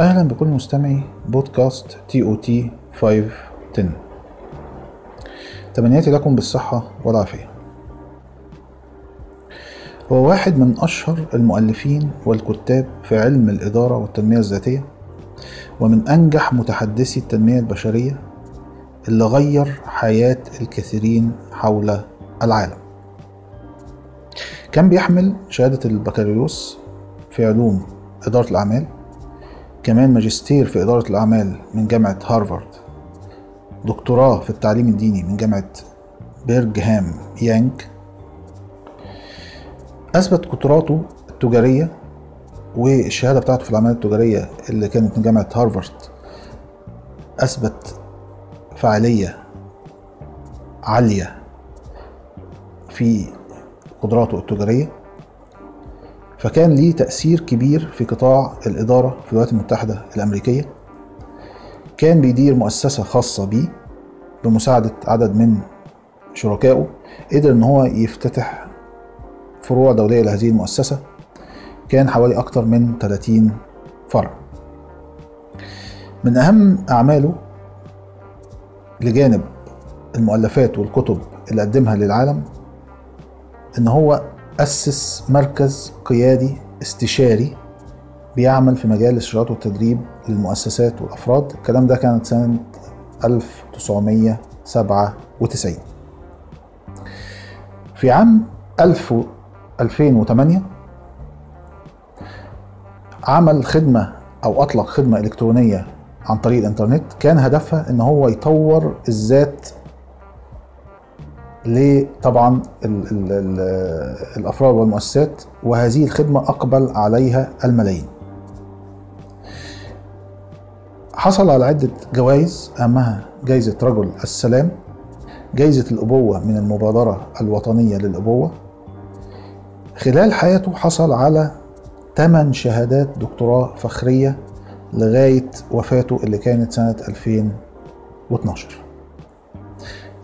أهلا بكل مستمعي بودكاست تي أو تي 510 تمنياتي لكم بالصحة والعافية. هو واحد من أشهر المؤلفين والكتاب في علم الإدارة والتنمية الذاتية ومن أنجح متحدثي التنمية البشرية اللي غير حياة الكثيرين حول العالم. كان بيحمل شهادة البكالوريوس في علوم إدارة الأعمال كمان ماجستير في إدارة الأعمال من جامعة هارفارد. دكتوراه في التعليم الديني من جامعة بيرجهام يانج. أثبت قدراته التجارية والشهادة بتاعته في الأعمال التجارية اللي كانت من جامعة هارفارد. أثبت فعالية عالية في قدراته التجارية. فكان ليه تأثير كبير في قطاع الإدارة في الولايات المتحدة الأمريكية. كان بيدير مؤسسة خاصة بيه بمساعدة عدد من شركائه قدر إن هو يفتتح فروع دولية لهذه المؤسسة. كان حوالي أكتر من 30 فرع. من أهم أعماله لجانب المؤلفات والكتب اللي قدمها للعالم إن هو أسس مركز قيادي استشاري بيعمل في مجال الاستشارات والتدريب للمؤسسات والأفراد. الكلام ده كانت سنة 1997 في عام 2008 عمل خدمة أو أطلق خدمة إلكترونية عن طريق الإنترنت. كان هدفها إن هو يطور الذات لطبعا ال ال ال الأفراد والمؤسسات وهذه الخدمة أقبل عليها الملايين. حصل على عدة جوائز أهمها جائزة رجل السلام جائزة الأبوة من المبادرة الوطنية للأبوة خلال حياته حصل على 8 شهادات دكتوراه فخرية لغاية وفاته اللي كانت سنة 2012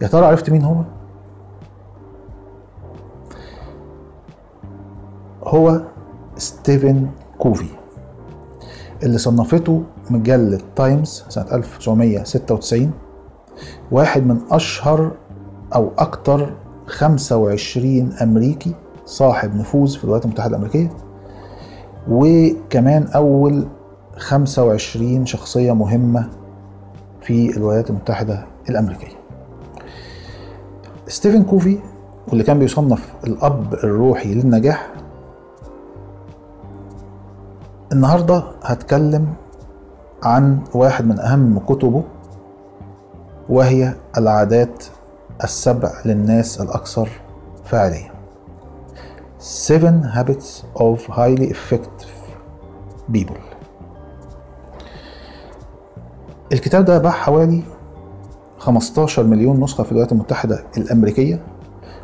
يا ترى عرفت مين هو؟ هو ستيفن كوفي اللي صنفته مجلة تايمز سنة 1996 واحد من أشهر أو أكتر 25 أمريكي صاحب نفوذ في الولايات المتحدة الأمريكية وكمان أول 25 شخصية مهمة في الولايات المتحدة الأمريكية. ستيفن كوفي واللي كان بيصنف الأب الروحي للنجاح النهاردة هتكلم عن واحد من أهم كتبه وهي العادات السبع للناس الأكثر فعالية Seven Habits of Highly Effective People. الكتاب ده باع حوالي 15 مليون نسخة في الولايات المتحدة الأمريكية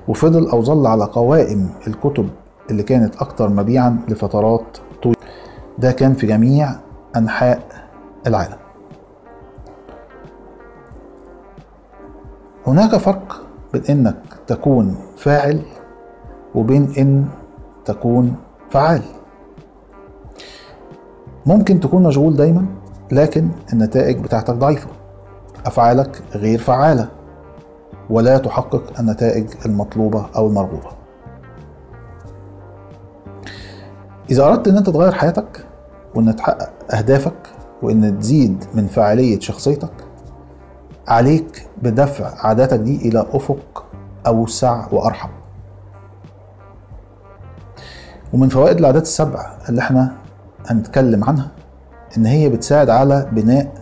وفضل أو ظل على قوائم الكتب اللي كانت أكثر مبيعا لفترات ده كان في جميع أنحاء العالم. هناك فرق بين إنك تكون فاعل وبين إن تكون فعال. ممكن تكون مشغول دايما لكن النتائج بتاعتك ضعيفة. أفعالك غير فعالة ولا تحقق النتائج المطلوبة أو المرغوبة. إذا أردت أن أنت تغير حياتك وأن تحقق أهدافك وأن تزيد من فاعلية شخصيتك عليك بدفع عاداتك دي إلى أفق أوسع وأرحب ومن فوائد العادات السبع اللي إحنا هنتكلم عنها إن هي بتساعد على بناء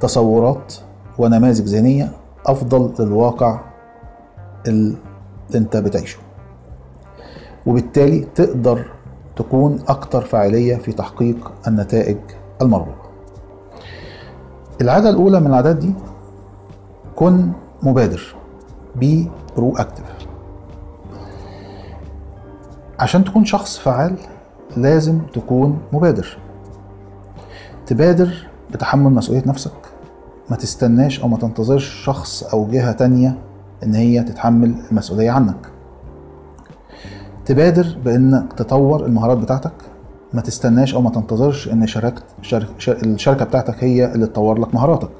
تصورات ونماذج ذهنية أفضل للواقع اللي أنت بتعيشه. وبالتالي تقدر تكون أكثر فاعلية في تحقيق النتائج المرغوبة. العادة الأولى من العادات دي كن مبادر be proactive عشان تكون شخص فعال لازم تكون مبادر. تبادر بتحمل مسؤولية نفسك. ما تستناش أو ما تنتظرش شخص أو جهة تانية إن هي تتحمل المسؤولية عنك. تبادر بإنك تطور المهارات بتاعتك. ما تستناش أو ما تنتظرش إن شركة شرك الشركة بتاعتك هي اللي تطور لك مهاراتك.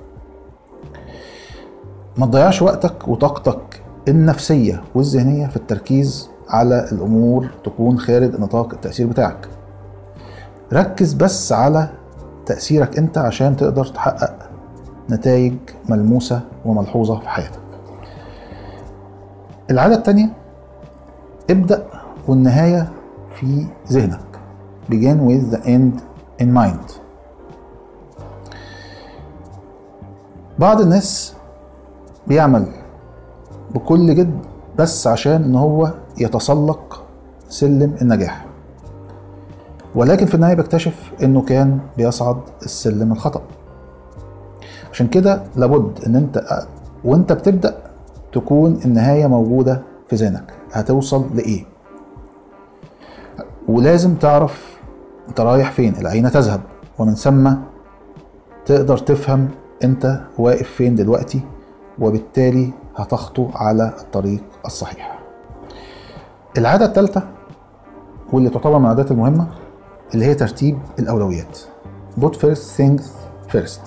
ما تضيعش وقتك وطاقتك النفسية والذهنية في التركيز على الأمور تكون خارج نطاق التأثير بتاعك. ركز بس على تأثيرك أنت عشان تقدر تحقق نتائج ملموسة وملحوظة في حياتك. العادة التانية ابدأ والنهاية في ذهنك. Begin with the end in mind. بعض الناس بيعمل بكل جد بس عشان إن هو يتسلق سلم النجاح. ولكن في النهاية بيكتشف إنه كان بيصعد السلم الخطأ. عشان كده لابد إن أنت وأنت بتبدأ تكون النهاية موجودة في ذهنك. هتوصل لإيه؟ ولازم تعرف انت رايح فين إلى اين تذهب. ومن ثم تقدر تفهم انت واقف فين دلوقتي وبالتالي هتخطو على الطريق الصحيح. العادة الثالثة واللي تعتبر من العادات المهمة اللي هي ترتيب الأولويات. Put first things first.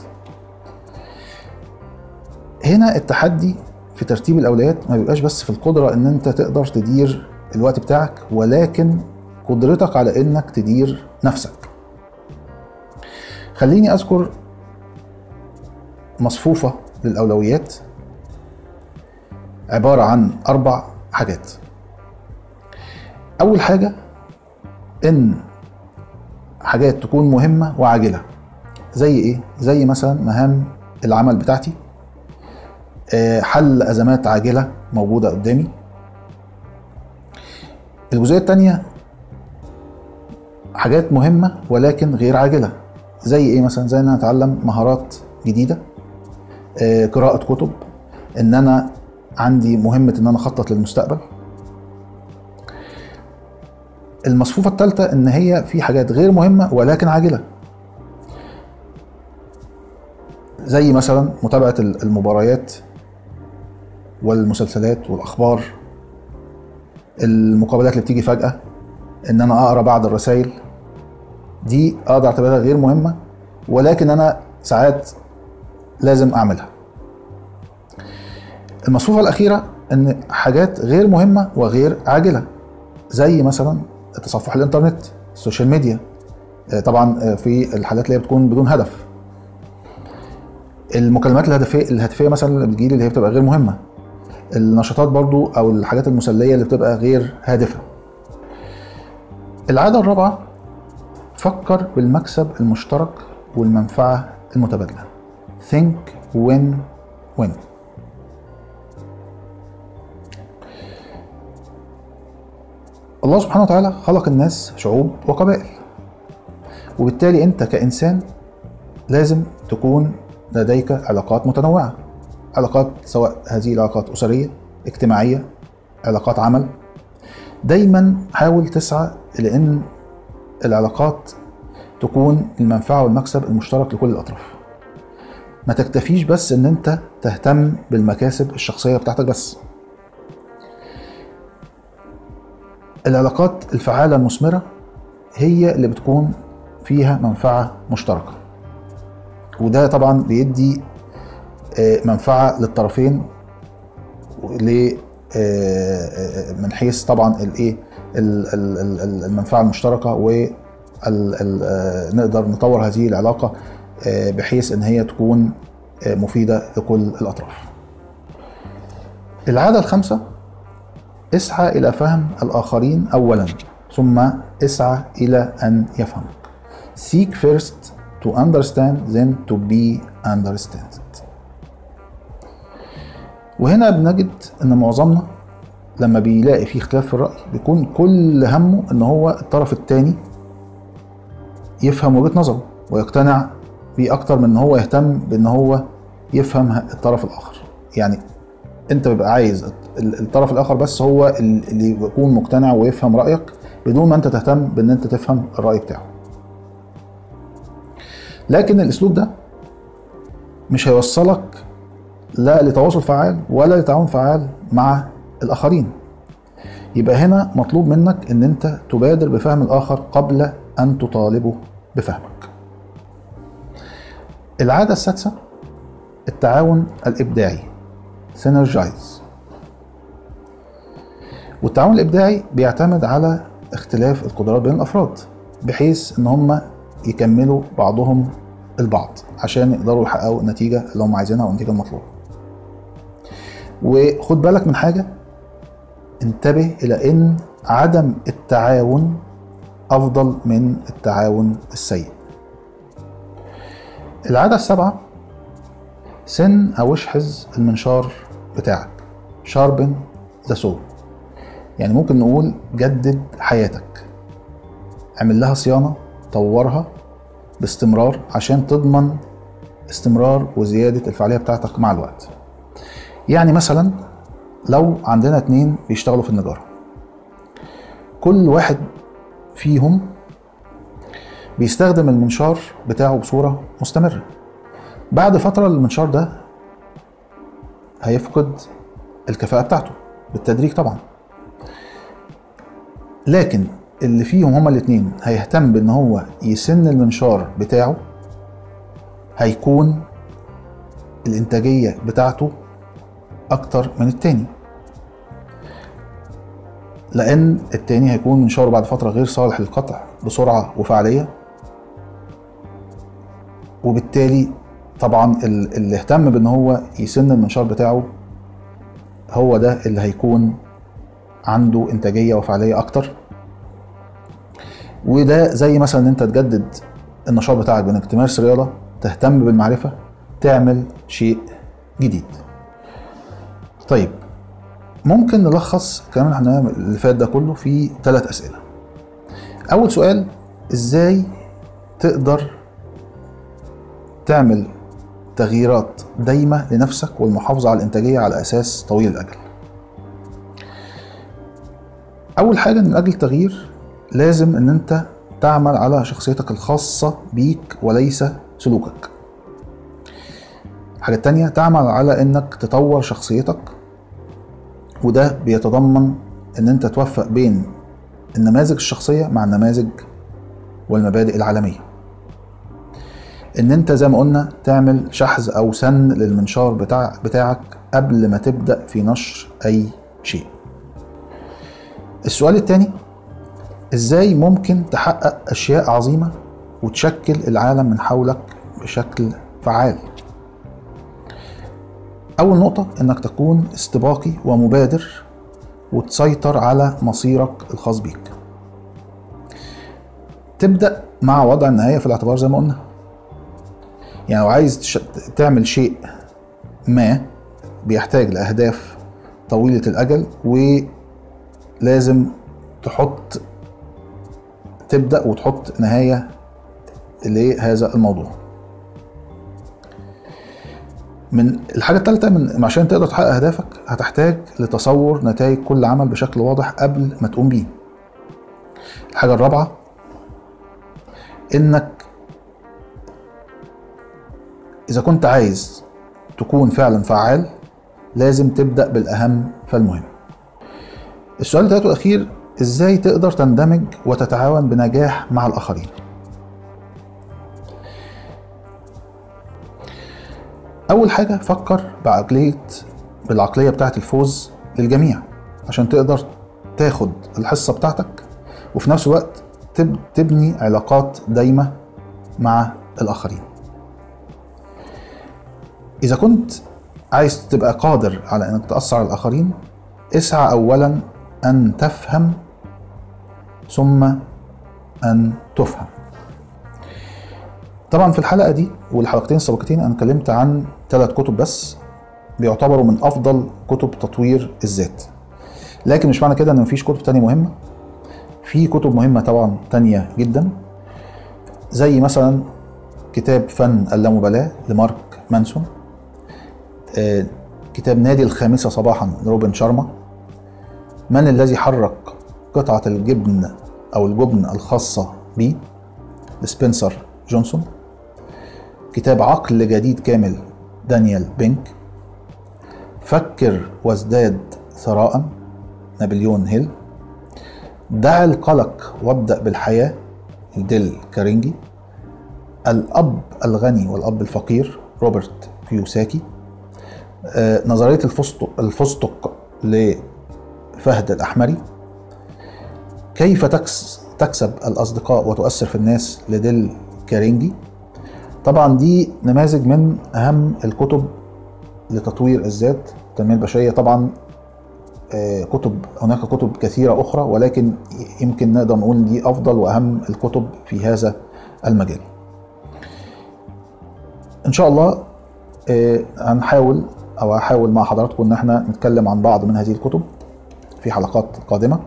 هنا التحدي في ترتيب الأولويات ما بيبقاش بس في القدرة إن أنت تقدر تدير الوقت بتاعك ولكن قدرتك على إنك تدير نفسك. خليني أذكر مصفوفة للأولويات. عبارة عن أربع حاجات. أول حاجة إن حاجات تكون مهمة وعاجلة. زي إيه؟ زي مثلا مهام العمل بتاعتي. آه، حل أزمات عاجلة موجودة قدامي. الجزئية التانية حاجات مهمة ولكن غير عاجلة. زي إيه مثلا؟ زي إن أنا أتعلم مهارات جديدة آه، قراءة كتب إن أنا عندي مهمة إن أنا أخطط للمستقبل. المصفوفة الثالثة إن هي في حاجات غير مهمة ولكن عاجلة. زي مثلا متابعة المباريات والمسلسلات والأخبار المقابلات اللي بتيجي فجأة إن أنا أقرأ بعض الرسائل. دي أقدر أعتبرها غير مهمة ولكن أنا ساعات لازم أعملها. المصفوفة الأخيرة إن حاجات غير مهمة وغير عاجلة زي مثلا تصفح الإنترنت ال social media آه، طبعا آه، في الحالات اللي هي بتكون بدون هدف. المكالمات الهدفية الهاتفية مثلا اللي بتجيلي اللي هي بتبقى غير مهمة. النشاطات برضو أو الحاجات المسلية اللي بتبقى غير هادفة. العادة الرابعة فكر بالمكسب المشترك والمنفعة المتبادلة. Think win win. الله سبحانه وتعالى خلق الناس شعوب وقبائل. وبالتالي أنت كإنسان لازم تكون لديك علاقات متنوعة. علاقات سواء هذه العلاقات أسرية اجتماعية علاقات عمل. دايما حاول تسعى لأن العلاقات تكون المنفعة والمكسب المشترك لكل الأطراف. ما تكتفيش بس إن أنت تهتم بالمكاسب الشخصية بتاعتك بس. العلاقات الفعالة المثمرة هي اللي بتكون فيها منفعة مشتركة. وده طبعا بيدي آه، منفعة للطرفين آه، من حيث طبعا الايه المنفعة المشتركة و آه، نطور هذه العلاقة بحيث إن هي تكون مفيدة لكل الأطراف. العادة الخامسة اسعى إلى فهم الآخرين أولا ثم اسعى إلى أن يفهمك seek first to understand then to be understood. وهنا بنجد إن معظمنا لما بيلاقي في اختلاف في الرأي بيكون كل همه إن هو الطرف الثاني يفهم وجهة نظره ويقتنع بيه أكتر من إن هو يهتم بإن هو يفهم الطرف الآخر. يعني أنت بيبقى عايز الطرف الآخر بس هو اللي يكون مقتنع ويفهم رأيك بدون ما أنت تهتم بإن أنت تفهم الرأي بتاعه. لكن الأسلوب ده مش هيوصلك لا لتواصل فعال ولا لتعاون فعال مع الآخرين. يبقى هنا مطلوب منك إن أنت تبادر بفهم الآخر قبل أن تطالبه بفهمك. العادة السادسة التعاون الإبداعي synergize. والتعاون الإبداعي بيعتمد على اختلاف القدرات بين الأفراد بحيث إن هم يكملوا بعضهم البعض عشان يقدروا يحققوا النتيجة اللي هم عايزينها والنتيجة المطلوبة. وخد بالك من حاجة انتبه إلى إن عدم التعاون أفضل من التعاون السيء. العادة السابعة سن أو اشحذ المنشار بتاعك. شاربن ذا سو يعني ممكن نقول جدد حياتك. اعمل لها صيانة طورها باستمرار عشان تضمن استمرار وزيادة الفعالية بتاعتك مع الوقت. يعني مثلا لو عندنا اتنين بيشتغلوا في النجارة. كل واحد فيهم بيستخدم المنشار بتاعه بصورة مستمرة. بعد فترة المنشار ده هيفقد الكفاءة بتاعته بالتدريج طبعا. لكن اللي فيهم هما الاتنين هيهتم بإن هو يسن المنشار بتاعه هيكون الإنتاجية بتاعته أكتر من التاني. لأن التاني هيكون منشاره بعد فترة غير صالح للقطع بسرعة وفعالية. وبالتالي طبعا اللي اهتم بإن هو يسن المنشار بتاعه هو ده اللي هيكون عنده إنتاجية وفعالية أكتر. وده زي مثلا إن أنت تجدد النشاط بتاعك بإنك تمارس رياضة تهتم بالمعرفة تعمل شيء جديد. طيب ممكن نلخص الكلام إحنا اللي فات ده كله في ثلاث أسئلة. أول سؤال إزاي تقدر تعمل تغييرات دايمة لنفسك والمحافظة على الإنتاجية على أساس طويل الأجل؟ أول حاجة من أجل التغيير لازم إن أنت تعمل على شخصيتك الخاصة بيك وليس سلوكك. الحاجة التانية تعمل على إنك تطور شخصيتك وده بيتضمن إن أنت توفق بين النماذج الشخصية مع النماذج والمبادئ العالمية. إن أنت زي ما قلنا تعمل شحذ أو سن للمنشار بتاع بتاعك قبل ما تبدأ في نشر أي شيء. السؤال الثاني إزاي ممكن تحقق أشياء عظيمة وتشكل العالم من حولك بشكل فعال؟ أول نقطة إنك تكون استباقي ومبادر وتسيطر على مصيرك الخاص بيك. تبدأ مع وضع النهاية في الاعتبار زي ما قلنا. يعني لو عايز تعمل شيء ما بيحتاج لأهداف طويلة الأجل ولازم تحط تبدأ وتحط نهاية لهذا الموضوع. من الحاجة الثالثة من عشان تقدر تحقق أهدافك هتحتاج لتصور نتائج كل عمل بشكل واضح قبل ما تقوم بيه. الحاجة الرابعة إنك إذا كنت عايز تكون فعلا فعال لازم تبدأ بالأهم فالمهم. السؤال الثالث والأخير إزاي تقدر تندمج وتتعاون بنجاح مع الآخرين؟ أول حاجة فكر بعقلية بالعقلية بتاعة الفوز للجميع عشان تقدر تاخد الحصة بتاعتك وفي نفس الوقت تبني علاقات دايمة مع الآخرين. إذا كنت عايز تبقى قادر على إنك تأثر على الآخرين اسعى أولا أن تفهم ثم أن تفهم. طبعا في الحلقة دي والحلقتين السابقتين أنا اتكلمت عن ثلاث كتب بس بيعتبروا من أفضل كتب تطوير الذات. لكن مش معنى كده إن مفيش كتب تانية مهمة. في كتب مهمة طبعا تانية جدا زي مثلا كتاب فن اللامبالاة لمارك مانسون آه، كتاب نادي الخامسة صباحا لروبن شارما. من الذي حرك قطعة الجبن أو الجبن الخاصة بي لسبنسر جونسون. كتاب عقل جديد كامل دانيال بينك. فكر وازداد ثراء نابليون هيل. دع القلق وابدأ بالحياة ديل كارينجي. الأب الغني والأب الفقير روبرت كيوساكي. آه، نظرية الفستق الفستق لفهد الأحمري. كيف تكس تكسب الأصدقاء وتؤثر في الناس؟ لديل كارينجي. طبعا دي نماذج من أهم الكتب لتطوير الذات التنمية البشرية طبعا آه، كتب هناك كتب كثيرة أخرى ولكن يمكن نقدر نقول دي أفضل وأهم الكتب في هذا المجال. إن شاء الله آه، هنحاول أو هحاول مع حضراتكم إن إحنا نتكلم عن بعض من هذه الكتب في حلقات قادمة.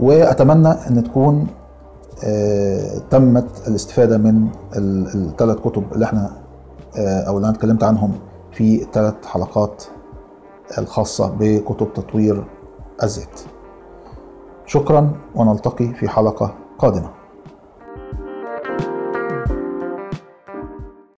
وأتمنى أن تكون تمت الاستفادة من الثلاث كتب اللي إحنا أو اللي أنا اتكلمت عنهم في الثلاث حلقات الخاصة بكتب تطوير الذات شكرا ونلتقي في حلقة قادمة.